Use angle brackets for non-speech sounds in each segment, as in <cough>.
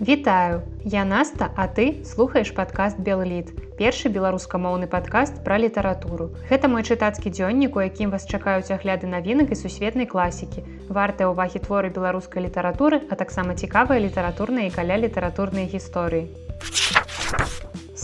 Вітаю, я Наста, а ты слухаеш падкаст Белліт. Першы беларускамоўны падкаст пра літаратуру. Гэта мой чытацкі дзённік, у якім вас чакаюць агляды навінак і сусветнай класікі. Вартыя ўвагі творы беларускай літаратуры, а таксама цікавыя літаратурныя каля літаратурнай гісторыі.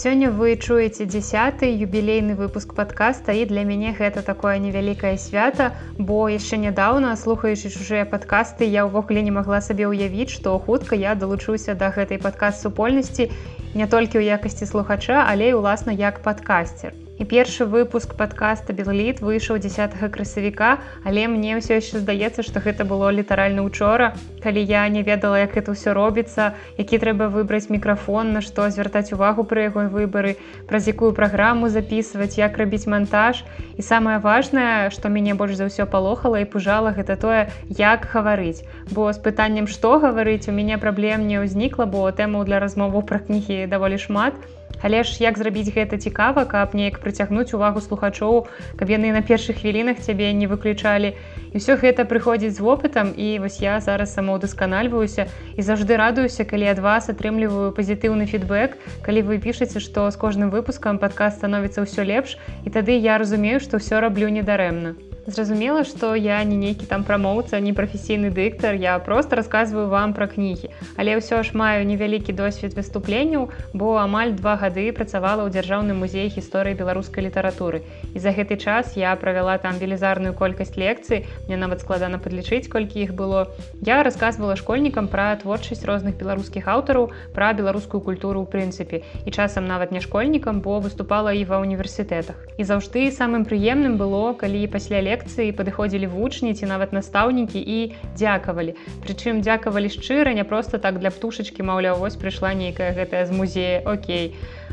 Сёння вы чуеце дзясяты юбілейны выпуск падкаста і для мяне гэта такое невялікае свята, бо яшчэ нядаўна слухаючы чужыя падкасты я ўвогуле не магла сабе ўявіць, што хутка я далучуся да гэтай падкаст супольнасці не толькі ў якасці слухача, але і ўласна як падкасцер і першы выпуск подкаста белліт выйшаў 10 красавіка але мне ўсё яшчэ здаецца што гэта было літаральна учора калі я не ведала як это ўсё робіцца які трэба выбраць мікрафон на што звяртаць увагу пры яго выбары праз якую праграму записываць як рабіць монтаж і самае важное што мяне больш за ўсё палохала і пужала гэта тое як гаварыць. Бо з пытаннем што гаварыць у мяне праблем не ўзнікла бо тэму для размову пра кнігі даволі шмат Але ж як зрабіць гэта цікава, каб неяк прыцягнуць увагу слухачоў, каб яны на першых хвілінах цябе не выключалі. І ўсё гэта прыходзіць з вопытам і вось я зараз самаўдасканальваюся і заўжды радуюся, калі ад вас атрымліваю пазітыўны фідбэк, калі вы пішаце, што з кожным выпускам падказ становіцца ўсё лепш і тады я разумею, што ўсё раблю недарэмна. Зразумела, што я не нейкі там прамоўца, не прафесійны дыктар, я просто рассказываю вам пра кнігі. Але ўсё ж маю невялікі досвед выступленняў, бо амаль два гады працавала ў дзяржаўным музеі гісторыі беларускай літаратуры. І за гэты час я правяла там велізарную колькасць лекцый, мне нават складана падлічыць, колькі іх было. Я рассказывала школьнікам пра творчасць розных беларускіх аўтараў, пра беларускую культуру ў прынцыпе. І часам нават не школьнікам, бо выступала і ва ўніверсітэтах. І заўжды самым прыемным было, калі пасля лекцыі лекцыі падыходзілі вучні ці нават настаўнікі і дзякавалі. Прычым дзякавалі шчыра не проста так для птушачкі маўляў вось прыйшла нейкая гэтая з музея. Окей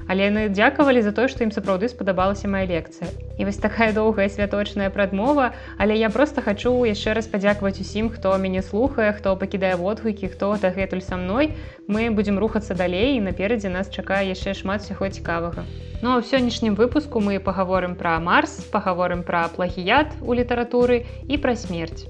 але яны дзякавалі за тое што ім сапраўды спадабалася моя лекцыя. І вось такая доўгая святочная прадмова але я просто хачу яшчэ раз падзякаваць усім хто мяне слухае хто пакідае водгукі хто дагэтуль са мной. Мы будзем рухацца далей і наперадзе нас чакае яшчэ шмат усяго цікавага. Ну а ў сённяшнім выпуску мы пагаворым пра марс, пагаворым пра плагіят у літаратуры і пра смерць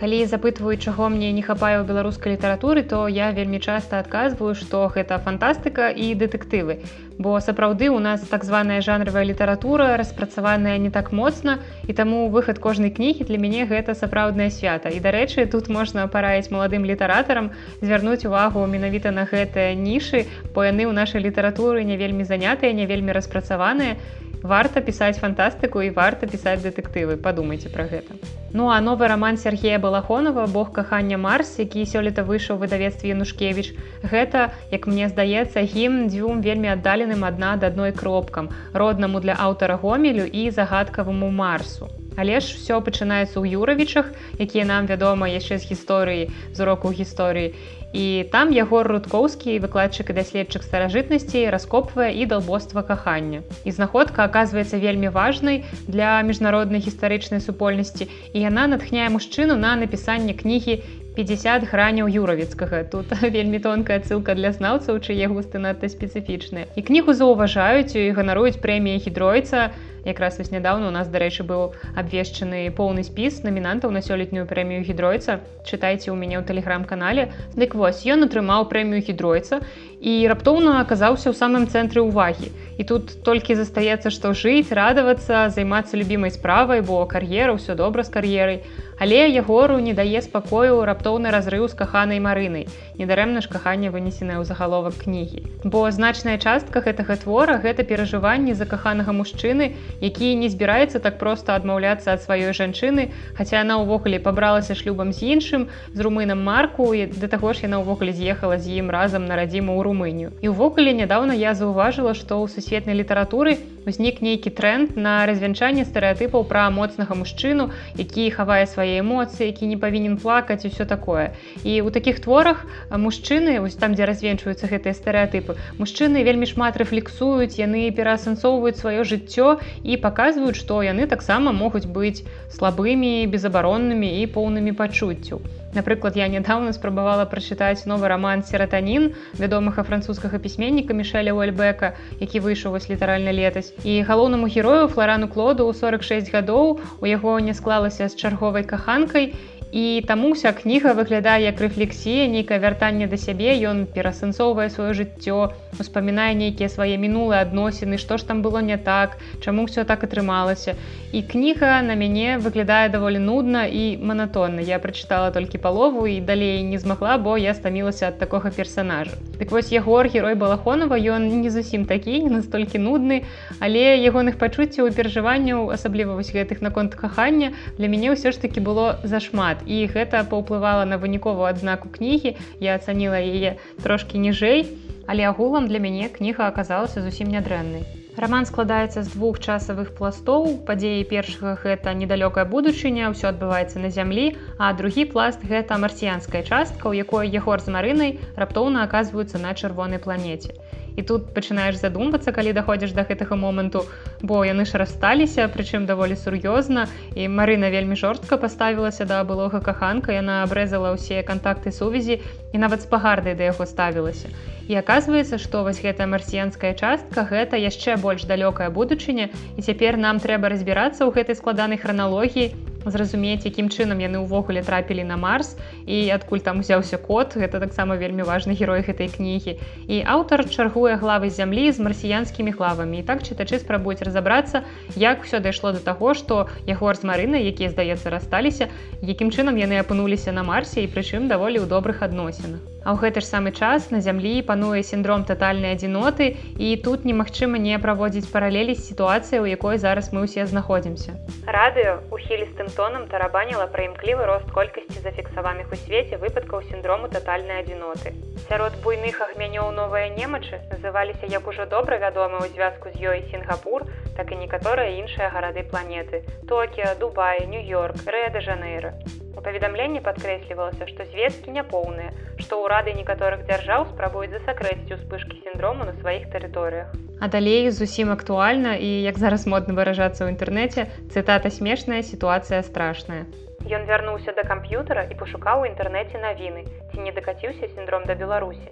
калі запытваю чаго мне не хапае ў беларускай літаратуры то я вельмі часта адказваю што гэта фантастыка і дэтэктывы. Бо сапраўды у нас так званая жанравая літаратура распрацаваная не так моцна і таму выхад кожнай кнігі для мяне гэта сапраўднае свята. І дарэчы тут можна параіць маладым літаратарам звярнуць увагу менавіта на гэтыя нішы бо яны ў нашай літаратуры не вельмі занятыя не вельмі распрацаваныя. Варта пісаць фантастыку і варта пісаць дэтэктывы. Падумайце пра гэта ну а новы роман Сергея балахонова бог кахання марс які сёлета выйшаў выдавецтве янушкевич гэта як мне здаецца гімн дзвюм вельмі аддаленым адна ад адной кропкам роднаму для аўтара гомелю і загадкаваму марсу Але ж все пачынаецца ў юравічах якія нам вядома яшчэ з гісторыі з уроку гісторыі. І там ягор рудкоўскі выкладчык і даследчык старажытнасцей раскопвае і далбоства кахання. І знаходка оказывается вельмі важнай для міжнароднай гістарычнай супольнасці і яна натхняе мужчыну на напісанне кнігі 50 граняў юравіцкага тут <laughs> вельмі тонкая ссылка для знаўцаў чые густы надта спецыфічныя. І кнігу заўважаюць і ганаруюць прэміі гідройца якраз вось нядаўна у нас дарэчы быў абвешчаны поўны спіс намінантаў на сёлетнюю прэмію гідройца чытайце ў мяне ў тэлеграм-канале. Дык вось ён атрымаў прэмію гідройца і раптоўна аказаўся ў самым цэнтры ўвагі. І тут толькі застаецца што жыць радавацца займацца любімай справай бо кар'ера ўсё добра з кар'ерай. Але ягору не дае спакою раптоўны разрыў з каханай марынай. Недарэмна ж каханне вынесенае ў загаловак кнігі. Бо значная частка гэтага твора гэта перажыванні закаханага мужчыны які не збіраецца так проста адмаўляцца ад сваёй жанчыны хаця яна ўвогуле пабралася шлюбам з іншым з румынам марку і да таго ж яна ўвогуле з'ехала з ім разам на радзіму ў румынію. І ўвогуле нядаўна я заўважыла што ў сусветнай літаратуры узнік нейкі тренд на развянчанне стэеатыпаў пра моцнага мужчыну які хавае свае эмоцыі які не павінен плакаць усё такое. І у такіх творах мужчыны ось там дзе развенчваюцца гэтыя стэеатыпы мужчыны вельмі шмат рэфлексуюць яны пераасэнсоўваюць сваё жыццё і паказваюць што яны таксама могуць быць слабымі безабароннымі і поўнымі пачуццю Напрыклад, я нядаўна спрабавала прачытаць новы раман сератанін вядомага французскага пісьменніка мішеля Уэльбека, які выйшаў вось літаральна летась. І галоўнаму герою флорану клоду ў 46 гадоў у яго не склалася з чарговай каханкай і таму вся кніга выглядае як рэфлексія нейкае вяртанне да сябе. Ён перасэнсоўвае сваё жыццё успамінае нейкія свае мінулыя адносіны што ж там было не так чаму все так атрымалася. І кніга на мяне выглядае даволі нудна і манатонна. Я прачытала толькі палову і далей не змагла бо я стамілася ад такога персонажа так вось егор герой балахонова ён не зусім такі не настолькі нудны але ягоных пачуццяў і перажыванняў асабліва вось гэтых наконт кахання для мяне ўсё ж таки было зашмат і гэта паўплывала на выніковую адзнаку кнігі я ацаніла яе трошки ніжэй але агулам для мяне кніга аказалася зусім нядрэннай роман складаецца з двух часавых пластоў падзеі першага гэта недалёкая будучыня ўсё адбываецца на зямлі а другі пласт гэта марсіянская частка у якой егор з марынай раптоўна аказваюцца на чырвонай планеце і тут пачынаеш задумвацца калі даходзіш до гэтага моманту бо яны ж рассталіся прычым даволі сур'ёзна. І Марына вельмі жорстка паставілася да былога каханка яна абрэзала ўсе кантакты сувязі і нават з пагардай да яго ставілася. І аказваецца што вось гэтая марсіянская частка гэта яшчэ больш далёкая будучыня і цяпер нам трэба разбірацца ў гэтай складанай храналогіі зразумець якім чынам яны ўвогуле трапілі на марс і адкуль там узяўся кот гэта таксама вельмі важны герой гэтай кнігі. І аўтар чаргуе главы зямлі з марсіянскімі главамі. І так чытачы спрабуюць разаобрацца як все дайшло до таго што ягор з марынай якія здаецца рассталіся якім чынам яны апынуліся на марсе і прычым даволі ў добрых адносінах. А ў гэты ж самы час на зямлі пануе сіндром татальнай адзіноты і тут немагчыма не праводзіць паралелі з сітуацыяй, у якой зараз мы ўсе знаходзімся. Радыё ухілістым тонам тарабаніла пра імклівы рост колькасці зафіксаваных у свеце выпадкаў сіндрому татальнай адзіноты. Сярод буйных агмянёў новыя немачы называліся як ужо добра вядомы ў звязку з ёй Сінгапур, так і некаторыя іншыя гарады планеты: Токіа, Дубай, Нью-Йорк, Рэда-Жанейра. У паведамленні падкрэслівалася, што звесткі няпоўныя, што ўрады некаторых дзяржаў спрабуюць засакрэціць успышкі сіндрому на сваіх тэрыторыях. А далей зусім актуальна і як зараз модна выражацца ў інтэрнэце, цытата смешная сітуацыя страшная. Ён вярнуўся да камп'ютара і пашукаў у інтэрнэце навіны, ці не дакаціўся сіндром да Беларусі.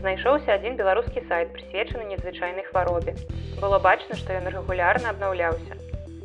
Знайшоўся адзін беларускі сайт, прысвечаны незвычайнай хваробе. Было бачна, што ён рэгулярна абнаўляўся.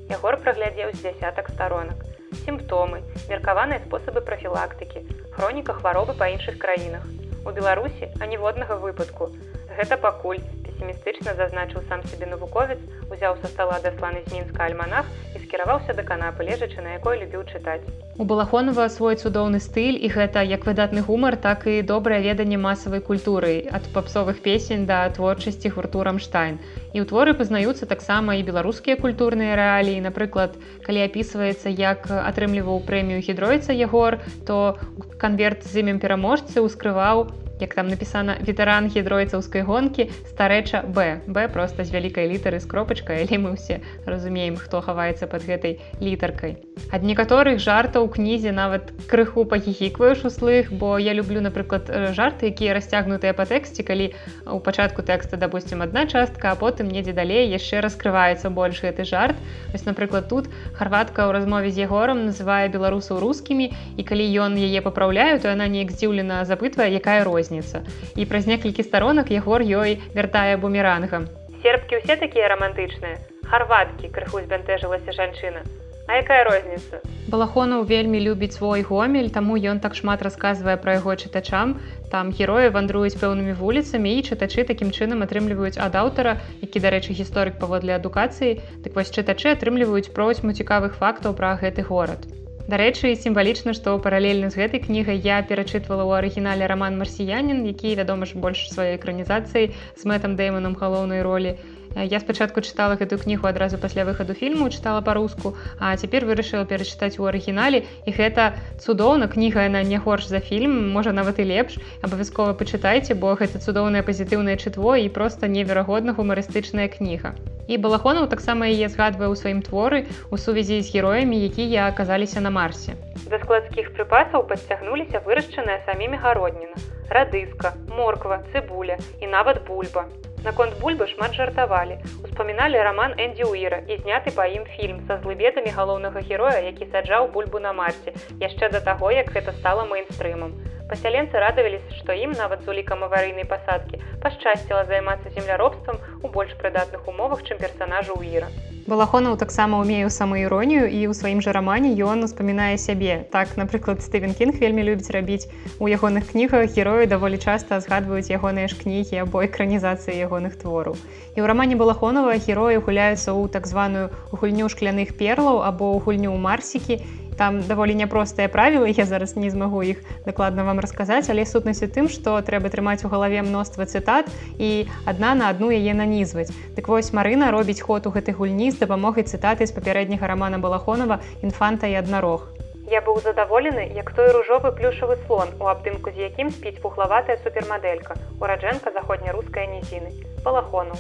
Ягор праглядзеў з дзясятак сторонак сімптомы, меркаваныя спосабы прафілактыкі, хроніка хваробы па іншых краінах. У Беларусі аніводнага выпадку. Гэта пакуль песімістычна зазначыў сам сябе навуковец, узяў са стала дасланы з мінска альманах і скіраваўся да канапы, лежачы на якой любіў чытаць. У балахонова свой цудоўны стыль і гэта як выдатны гумар, так і добрае веданне масавай культуры ад папсовых песень да творчасці гурту рамштайн. І ў творы пазнаюцца таксама і беларускія культурныя рэаліі. Напрыклад, калі апісваецца, як атрымліваў прэмію гідройца Егор, то канверт з імем пераможцы ўскрываў як там напісана ветэран гідройцаўскай гонкі старэча б б просто з вялікай літары з кропачкай але мы ўсе разумеем хто хаваецца под гэтай літаркай. Ад некаторых жартаў у кнізе нават крыху пахіхікваеш услых бо я люблю напрыклад жарты якія расцягнутыя па тэксце калі у пачатку тэкста допустим одна частка а потым недзе далей яшчэ раскрываецца больш гэты жарт. Ось напрыклад тут харватка ў размове з егором называе беларусаў рускімі і калі ён яе папраўляю то яна неяк здзіўлена запытвае якая розніца розніца. І праз некалькі старонак ягор ёй вяртае бумерангам. Сербкі ўсе такія рамантычныя. Харваткі крыху збянтэжылася жанчына. А якая розніца? Балахонаў вельмі любіць свой гомель, таму ён так шмат расказвае пра яго чытачам. Там героі вандруюць пэўнымі вуліцамі і чытачы такім чынам атрымліваюць ад аўтара, які, дарэчы, гісторык паводле адукацыі, дык вось чытачы атрымліваюць просьму цікавых фактаў пра гэты горад. Дарэчы, сімвалічна, што паралельна з гэтай кнігай я перачытвала ў арыгінале раман марсіянін, які, вядома ж, больш сваёй экранізацыі з мэтам дэйманам галоўнай ролі. Я спачатку чытала гэтую кнігу адразу пасля выхаду фільму, чытала па-руску, а цяпер вырашыла перачытаць у арыгінале і гэта цудоўна кніга яна не горш за фільм, можа нават і лепш. абавязкова пачытайце, бо гэта цудоўнае пазітыўнае чытво і проста неверагодна гумарыстычная кніга. І балахонаў таксама яе згадвае ў сваім творы у сувязі з героямі, якія аказаліся на марсе. Да складскіх прыпасаў падцягнуліся вырашчаная самімі гародніна, радыска, морква, цыбуля і нават бульба. Наконт бульбы шмат жартавалі. Успаміналі раман Эндзі Уіра і зняты па ім фільм са злыбедамі галоўнага героя, які саджаў бульбу на марсе, яшчэ да таго, як гэта стала мейнстрымам. Пасяленцы радаваліся, што ім нават з улікам аварыйнай пасадкі пашчасціла займацца земляробствам у больш прыдатных умовах, чым персанажу Уіра. балахонаў таксама умею самаіронію і ў сваім жа рамане ён успамінае сябе так напрыклад стывен кінг вельмі любіць рабіць у ягоных кнігах героі даволі часта згадваюць ягоныя ж кнігі або экранізацыі ягоных твораў і ў рамане балахонова героі гуляюцца ў так званую гульню шкляных перлаў або ў гульню ў марсікі там даволі няпростыя правілы я зараз не змагу іх дакладна вам расказаць але сутнасць у тым што трэба трымаць у галаве мноства цытат і адна на адну яе нанізваць. Дык вось марына робіць ход у гэтай гульні з дапамогай цытаты з папярэдняга рамана балахонова інфанта і аднарог Я быў задаволены як той ружовы плюшавы слон у абдымку з якім спіць пухлаватая супермадэлька ураджэнка заходнярускай нізіны балахону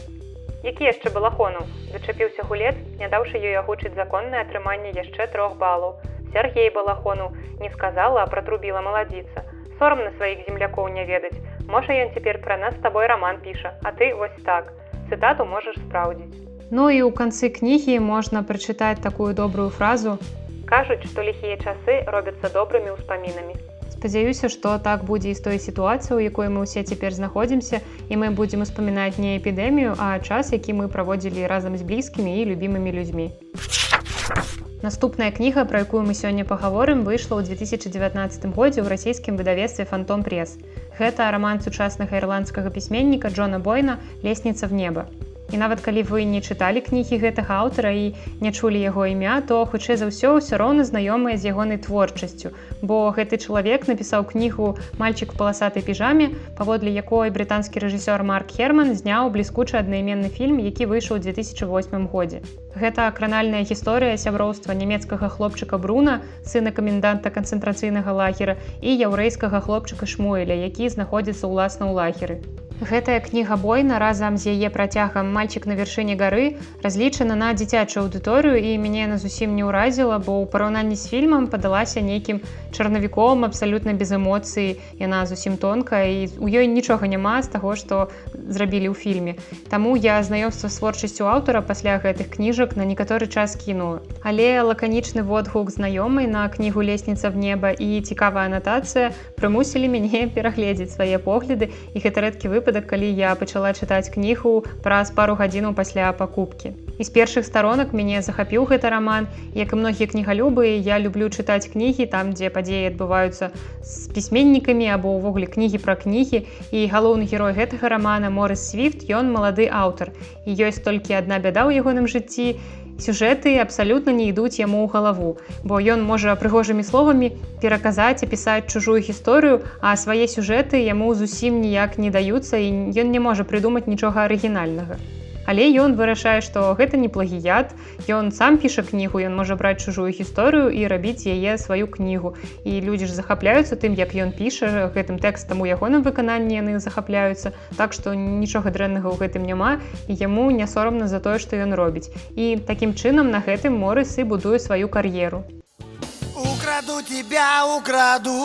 які яшчэ балахону зачапіўся гулец не даўшы ёй агучыць законнае атрыманне яшчэ трох балаў Сергей балахону не сказала, а пратрубіла маладзіца. Сорам на сваіх землякоў не ведаць. Можа ён цяпер пра нас з табой раман піша, а ты вось так. Цытату можаш спраўдзіць. Ну і ў канцы кнігі можна прачытаць такую добрую фразу. Кажуць, што ліхія часы робяцца добрымі ўспамінамі. Спадзяюся, што так будзе і з той сітуацыі, у якой мы ўсе цяпер знаходзімся і мы будзем успамінаць не эпідэмію, а час, які мы праводзілі разам з блізкімі і любімымі людзьмі. Наступная кніга, пра якую мы сёння пагаворым, выйшла ў 2019 годзе ў расійскім выдавецтве фантом пресс. Гэта раман сучаснага ірландскага пісьменніка Джона Бойна лесніца в неба. І нават калі вы не чыталі кнігі гэтага аўтара і не чулі яго імя, то хутчэй за ўсё ўсё роўна знаёмыя з ягонай творчасцю. Бо гэты чалавек напісаў кнігу мальчик паласатай піжаме, паводле якой брытанскі рэжысёр Марк Херман зняў бліскучы аднайменны фільм, які выйшаў у 2008 годзе. Гэта кранальная гісторыя сяброўства нямецкага хлопчыка Бруна, сына каменданта канцэнтрацыйнага лагера і яўрэйскага хлопчыка Шмуэля, які знаходзіцца ўласна ў лагеры. Гэтая кніга бойна разам з яе працягам мальчик на вяршыні гары разлічана на дзіцячую аўдыторыю і мяне яна зусім не ўразіла, бо ў параўнанні з фільмам падалася нейкім чарнавіком абсалютна без эмоцыі яна зусім тонкая і у ёй нічога няма з таго, што зрабілі ў фільме. Таму я знаёмства з творчасцю аўтара пасля гэтых кніжак на некаторы час кіну. Але лаканічны водгук знаёмай на кнігу лесніца в неба і цікавая анатацыя прымусілі мяне перагледзець свае погляды і гэта рэдкі выпад выпадак калі я пачала чытаць кнігу праз пару гадзінаў пасля пакупкі. І з першых старонак мяне захапіў гэты роман як і многія кнігалюбы я люблю чытаць кнігі там дзе падзеі адбываюцца з пісьменнікамі або ўвогуле кнігі пра кнігі. І галоўны герой гэтага рамана морыс свифт ён малады аўтар. І ёсць толькі адна бяда ў ягоным жыцці сюжэты абсалютна не ідуць яму ў галаву бо ён можа прыгожымі словамі пераказаць і пісаць чужую гісторыю а свае сюжэты яму зусім ніяк не даюцца і ён не можа прыдумаць нічога арыгінальнага Але ён вырашае, што гэта не плагіят. Ён сам піша кнігу, ён можа браць чужую гісторыю і рабіць яе сваю кнігу. І людзі ж захапляюцца тым, як ён піша гэтым тэкстам у ягоным выкананні яны захапляюцца. Так што нічога дрэннага ў гэтым няма і яму не сорамна за тое, што ён робіць. І такім чынам на гэтым морысы будуе сваю кар'еру. Украду тебя украду.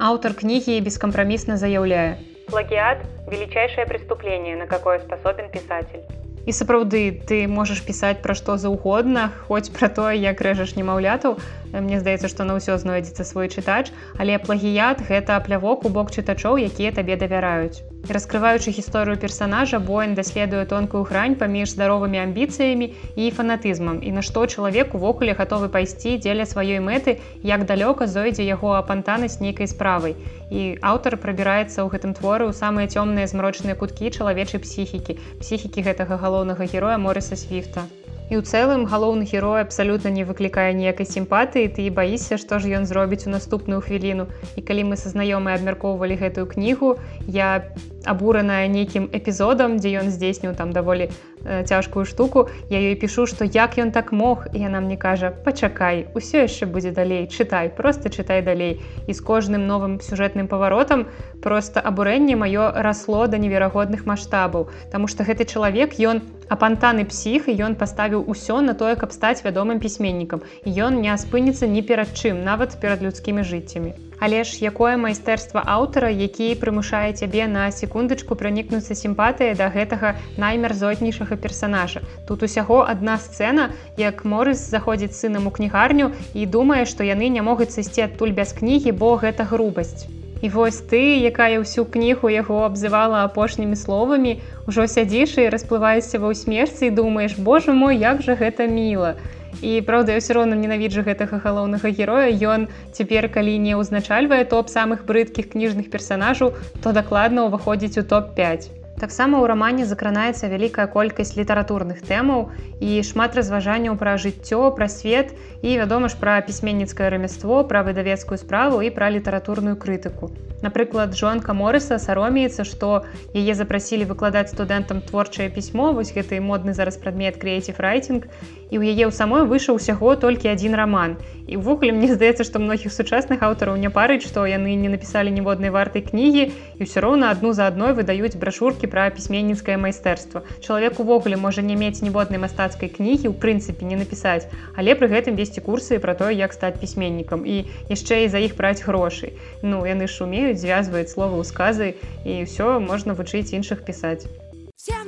Аўтар кнігі бескампрамісна заяўляе. Плагиат – величайшее преступление, на какое способен писатель. І сапраўды ты можаш пісаць пра што заўгодна, хоць пра тое, як рэжаш немаўлятаў. Мне здаецца, што на ўсё знойдзецца свой чытач, але плагіят гэта плявок у бок чытачоў, якія табе давяраюць. Раскрываючы гісторыю персонажа, Боін даследуе тонкую грань паміж здаровымі амбіцыямі і фанатызмам і на што чалавек увогуле гатовы пайсці дзеля сваёй мэты, як далёка зойдзе яго апантанасць нейкай справай. І аўтар прабіраецца ў гэтым творы ў самыя цёмныя змрочныя куткі чалавечай псіхікі, псіхікі гэтага галоўнага героя Морыса Свіфта. І ў цэлым галоўны герой абсалютна не выклікае ніякай сімпатыі, ты і баішся, што ж ён зробіць у наступную хвіліну. І калі мы са знаёмай абмяркоўвалі гэтую кнігу, я абураная нейкім эпізодам, дзе ён здзейсніў там даволі цяжкую штуку, я ёй пішу, што як ён так мог і яна мне кажа пачакай, усё яшчэ будзе далей, чытай, просто чытай далей. І з кожным новым сюжэтным паваротам просто абурэнне маё расло да неверагодных маштабаў. Таму што гэты чалавек ён апантаны псіх і ён паставіў усё на тое, каб стаць вядомым пісьменнікам. Ён не спыніцца ні перад чым, нават перад людскімі жыццямі. Але ж якое майстэрства аўтара, які прымушае цябе на секундачку пранікнуцца сімпатыя да гэтага наймярзотнейшага персонажа. Тут усяго адна сцэна, як Морыс заходзіць сынам у кнігарню і думае, што яны не могуць сысці адтуль без кнігі, бо гэта грубасць. І вось ты, якая ўсю кнігу яго абзывала апошнімі словамі, ужо сядзіш і расплываешся ва ўсмешцы і думаеш, Боже мой, як жа гэта міла. І праўда, я ўсё роўна ненавіджу гэтага галоўнага героя. Ён цяпер, калі не ўзначальвае топ самых брыдкіх кніжных персанажаў, то дакладна ўваходзіць у топ-5. Таксама ў рамане закранаецца вялікая колькасць літаратурных тэмаў і шмат разважанняў пра жыццё, пра свет і вядома ж пра пісьменніцкае рамяство, пра выдавецкую справу і пра літаратурную крытыку. Напрыклад, Джонка Морыса саромеецца, што яе запрасілі выкладаць студэнтам творчае пісьмо, вось гэты модны зараз прадмет крэаціф райтинг і ў яе ў самой выйшаў усяго толькі адзін раман. І ўвогуле мне здаецца, што многіх сучасных аўтараў не парыць, што яны не напісалі ніводнай вартай кнігі і ўсё роўна адну за адной выдаюць брашуркі пра пісьменніцкае майстэрства. Чалавек увогуле можа не мець ніводнай мастацкай кнігі ў прынцыпе не напісаць, але пры гэтым весці курсы пра тое, як стаць пісьменнікам і яшчэ і за іх браць грошы. Ну яны ж умеюць звязваюць словы ў сказы і ўсё можна вучыць іншых пісаць.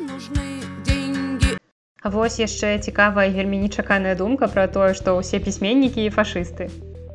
Нужны. А вось яшчэ цікавая вельмі нечаканая думка пра тое, што ўсе пісьменнікі і фашысты.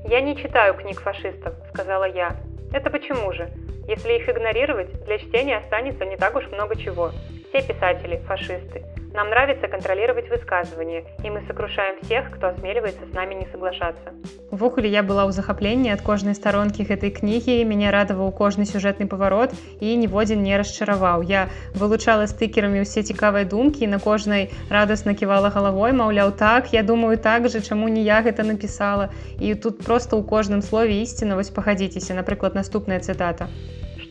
Я не читаю книг фашистов, сказала я. Это почему же? Если их игнорировать, для чтения останется не так уж много чего. Все писатели – фашисты. Нам нравится контролировать высказывания, и мы сокрушаем всех, кто осмеливается с нами не соглашаться. Увогуле я была ў захапленні ад кожнай старонкі гэтай кнігі, мяне радаваў кожны сюжэтны паварот і ніводзін не расчараваў. Я вылучала стыкерамі ўсе цікавыя думкі, на кожнай радасна ківала галавой, маўляў так, я думаю так жа, чаму не я гэта напісала. І тут проста ў кожным слове ісціна вось пагадзіцеся, напрыклад, наступная цытата.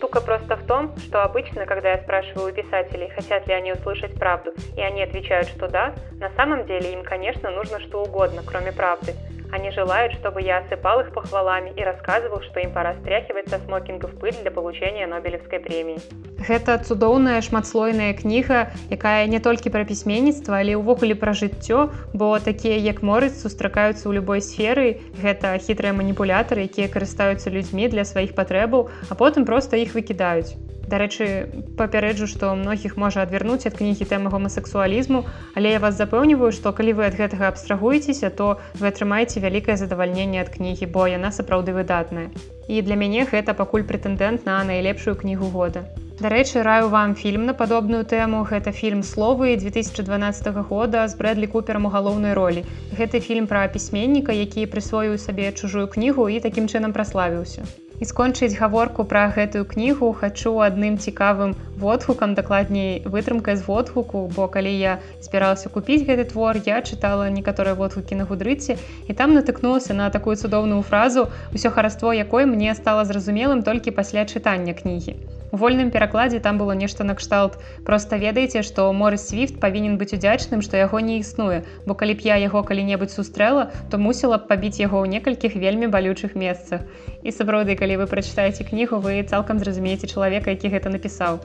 Штука просто в том, что обычно, когда я спрашиваю у писателей, хотят ли они услышать правду, и они отвечают, что да, на самом деле им, конечно, нужно что угодно, кроме правды. Они желают, чтобы я осыпал их похвалами и рассказывал, что им пора стряхивать со смокингов пыль для получения Нобелевской премии. Гэта цудоўная шматслойная кніга, якая не толькі пра пісьменніцтва, але ўвогуле пра жыццё, бо такія як морыц сустракаюцца ў любой сферы. Гэта хітрыя маніпулятары, якія карыстаюцца людзьмі для сваіх патрэбаў, а потым проста іх выкідаюць. Дарэчы, папярэджу, што многіх можа адвярнуць ад кнігі тэмы гомасексуалізму, але я вас запэўніваю, што калі вы ад гэтага абстрагуецеся, то вы атрымаеце вялікае задавальненне ад кнігі, бо яна сапраўды выдатная. І для мяне гэта пакуль прэтэндэнт на найлепшую кнігу года. Дарэчы, раю вам фільм на падобную тэму. Гэта фільм словы 2012 года з брэдлі куперам у галоўнай ролі. Гэты фільм пра пісьменніка, які прысвоіў сабе чужую кнігу і такім чынам праславіўся і скончыць гаворку пра гэтую кнігу хачу адным цікавым водгукам дакладней вытрымкай з водгуку бо калі я збіралася купіць гэты твор я чытала некаторыя водгукі на гудрыце і там натыкнулася на такую цудоўную фразу ўсё хараство якой мне стала зразумелым толькі пасля чытання кнігі Вольным перакладзе там было нешта накшталт. Проста ведаеце, што Морыс Свіфт павінен быць удзячным, што яго не існуе, бо калі б я яго калі-небудзь сустрэла, то мусіла б пабіць яго ў некалькіх вельмі балючых месцах. І сапраўды, калі вы прачытаеце кнігу, вы цалкам зразумееце чалавека, які гэта напісаў.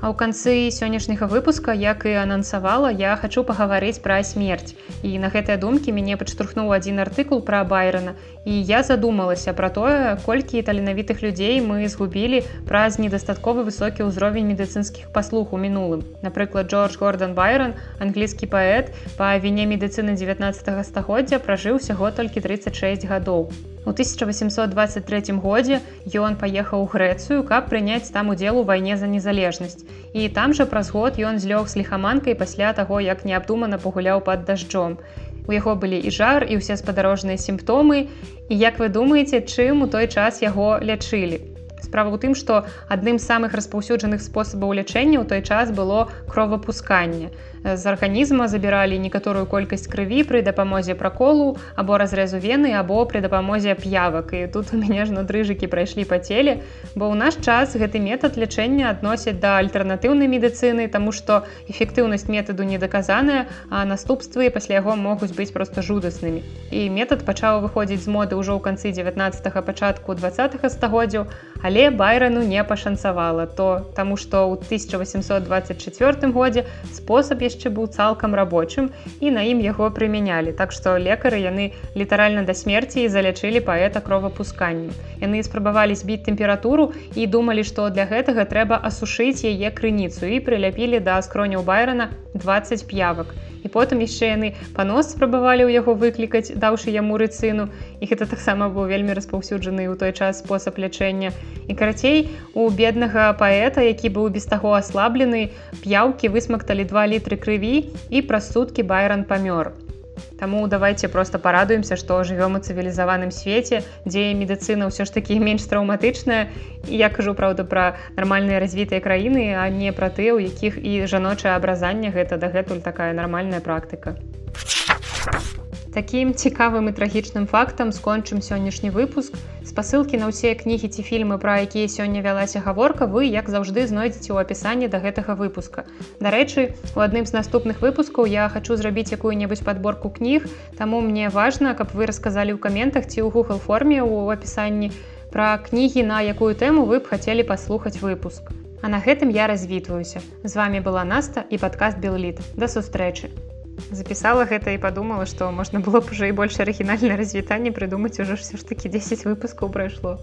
А ў канцы сённяшняга выпуска, як і анансавала, я хачу пагаварыць пра смерць. І на гэтыя думкі мяне падштурхнуў адзін артыкул пра байрана. І я задумалася пра тое, колькі таленавітых людзей мы згубілі праз недастаткова высокі ўзровень медыцынскіх паслуг у мінулым. Напрыклад, Джордж Гордан Байрон, англійскі паэт, па віне медыцыны 19 стагоддзя пражыў усяго толькі 36 гадоў. У 1823 годзе ён паехаў у Грэцыю, каб прыняць там удзел у вайне за незалежнасць. І там жа праз год ён злёг з ліхаманкай пасля таго, як неабдумана пагуляў пад дажджом. У яго былі і жар і ўсе спадарожныя сімптомы. І як вы думаеце, чым у той час яго лячылі? Справа ў тым, што адным з самых распаўсюджаных спосабаў лячэння ў той час было кровапусканне з арганізма забіралі некаторую колькасць крыві пры дапамозе праколу або разрэзу вены або пры дапамозе п'явак. І тут у мяне ж надрыжыкі прайшлі па целе бо ў наш час гэты метад лячэння адносяць да альтэрнатыўнай медыцыны тому што эфектыўнасць метаду не даказаная а наступствы пасля яго могуць быць просто жудаснымі. І метад пачаў выходзіць з моды ўжо ў канцы 19 пачатку 20 стагоддзяў але байрану не пашанцавала. То таму што ў 1824 годзе спосаб яшчэ яшчэ быў цалкам рабочым і на ім яго прымянялі. Так што лекары яны літаральна да смерці і залячылі паэта кровапусканнем. Яны спрабавалі збіць тэмпературу і думалі, што для гэтага трэба асушыць яе крыніцу і прыляпілі да скроняў байрана 20 п'явак. І потым яшчэ яны панос спрабавалі ў яго выклікаць даўшы яму рыцыну. І гэта таксама быў вельмі распаўсюджаны ў той час спосаб лячэння. І карацей у беднага паэта які быў без таго аслаблены п'яўкі высмакталі два літры крыві і праз суткі байран памёр Таму давайте просто парадуемся, што жывём у цывілізаваным свеце, дзе медыцына ўсё ж такі <laughs> менш траўматычная. Я кажу праўда пра нармальныя развітыя краіны, а не пра тыя, у якіх і жаночае абразанне гэта дагэтуль такая нармальная практыка. Такім цікавым і трагічным фактам скончым сённяшні выпуск. Спасылкі на ўсе кнігі ці фільмы, пра якія сёння вялася гаворка, вы, як заўжды знойдзеце ў апісанні да гэтага выпуска. Дарэчы, у адным з наступных выпускаў я хачу зрабіць якую-небудзь падборку кніг, Таму мне важна, каб вы расказалі ў каментах ці ў Google форме ў апісанні пра кнігі, на якую тэму вы б хацелі паслухаць выпуск. А на гэтым я развітваюся. З вами была Наста і падкаст Белліт. Да сустрэчы запісала гэта і падумала што можна было б уже і больш арыгінальнае <laughs> развітанне прыдумаць ужо ўсё ж такі 10 выпускаў прайшло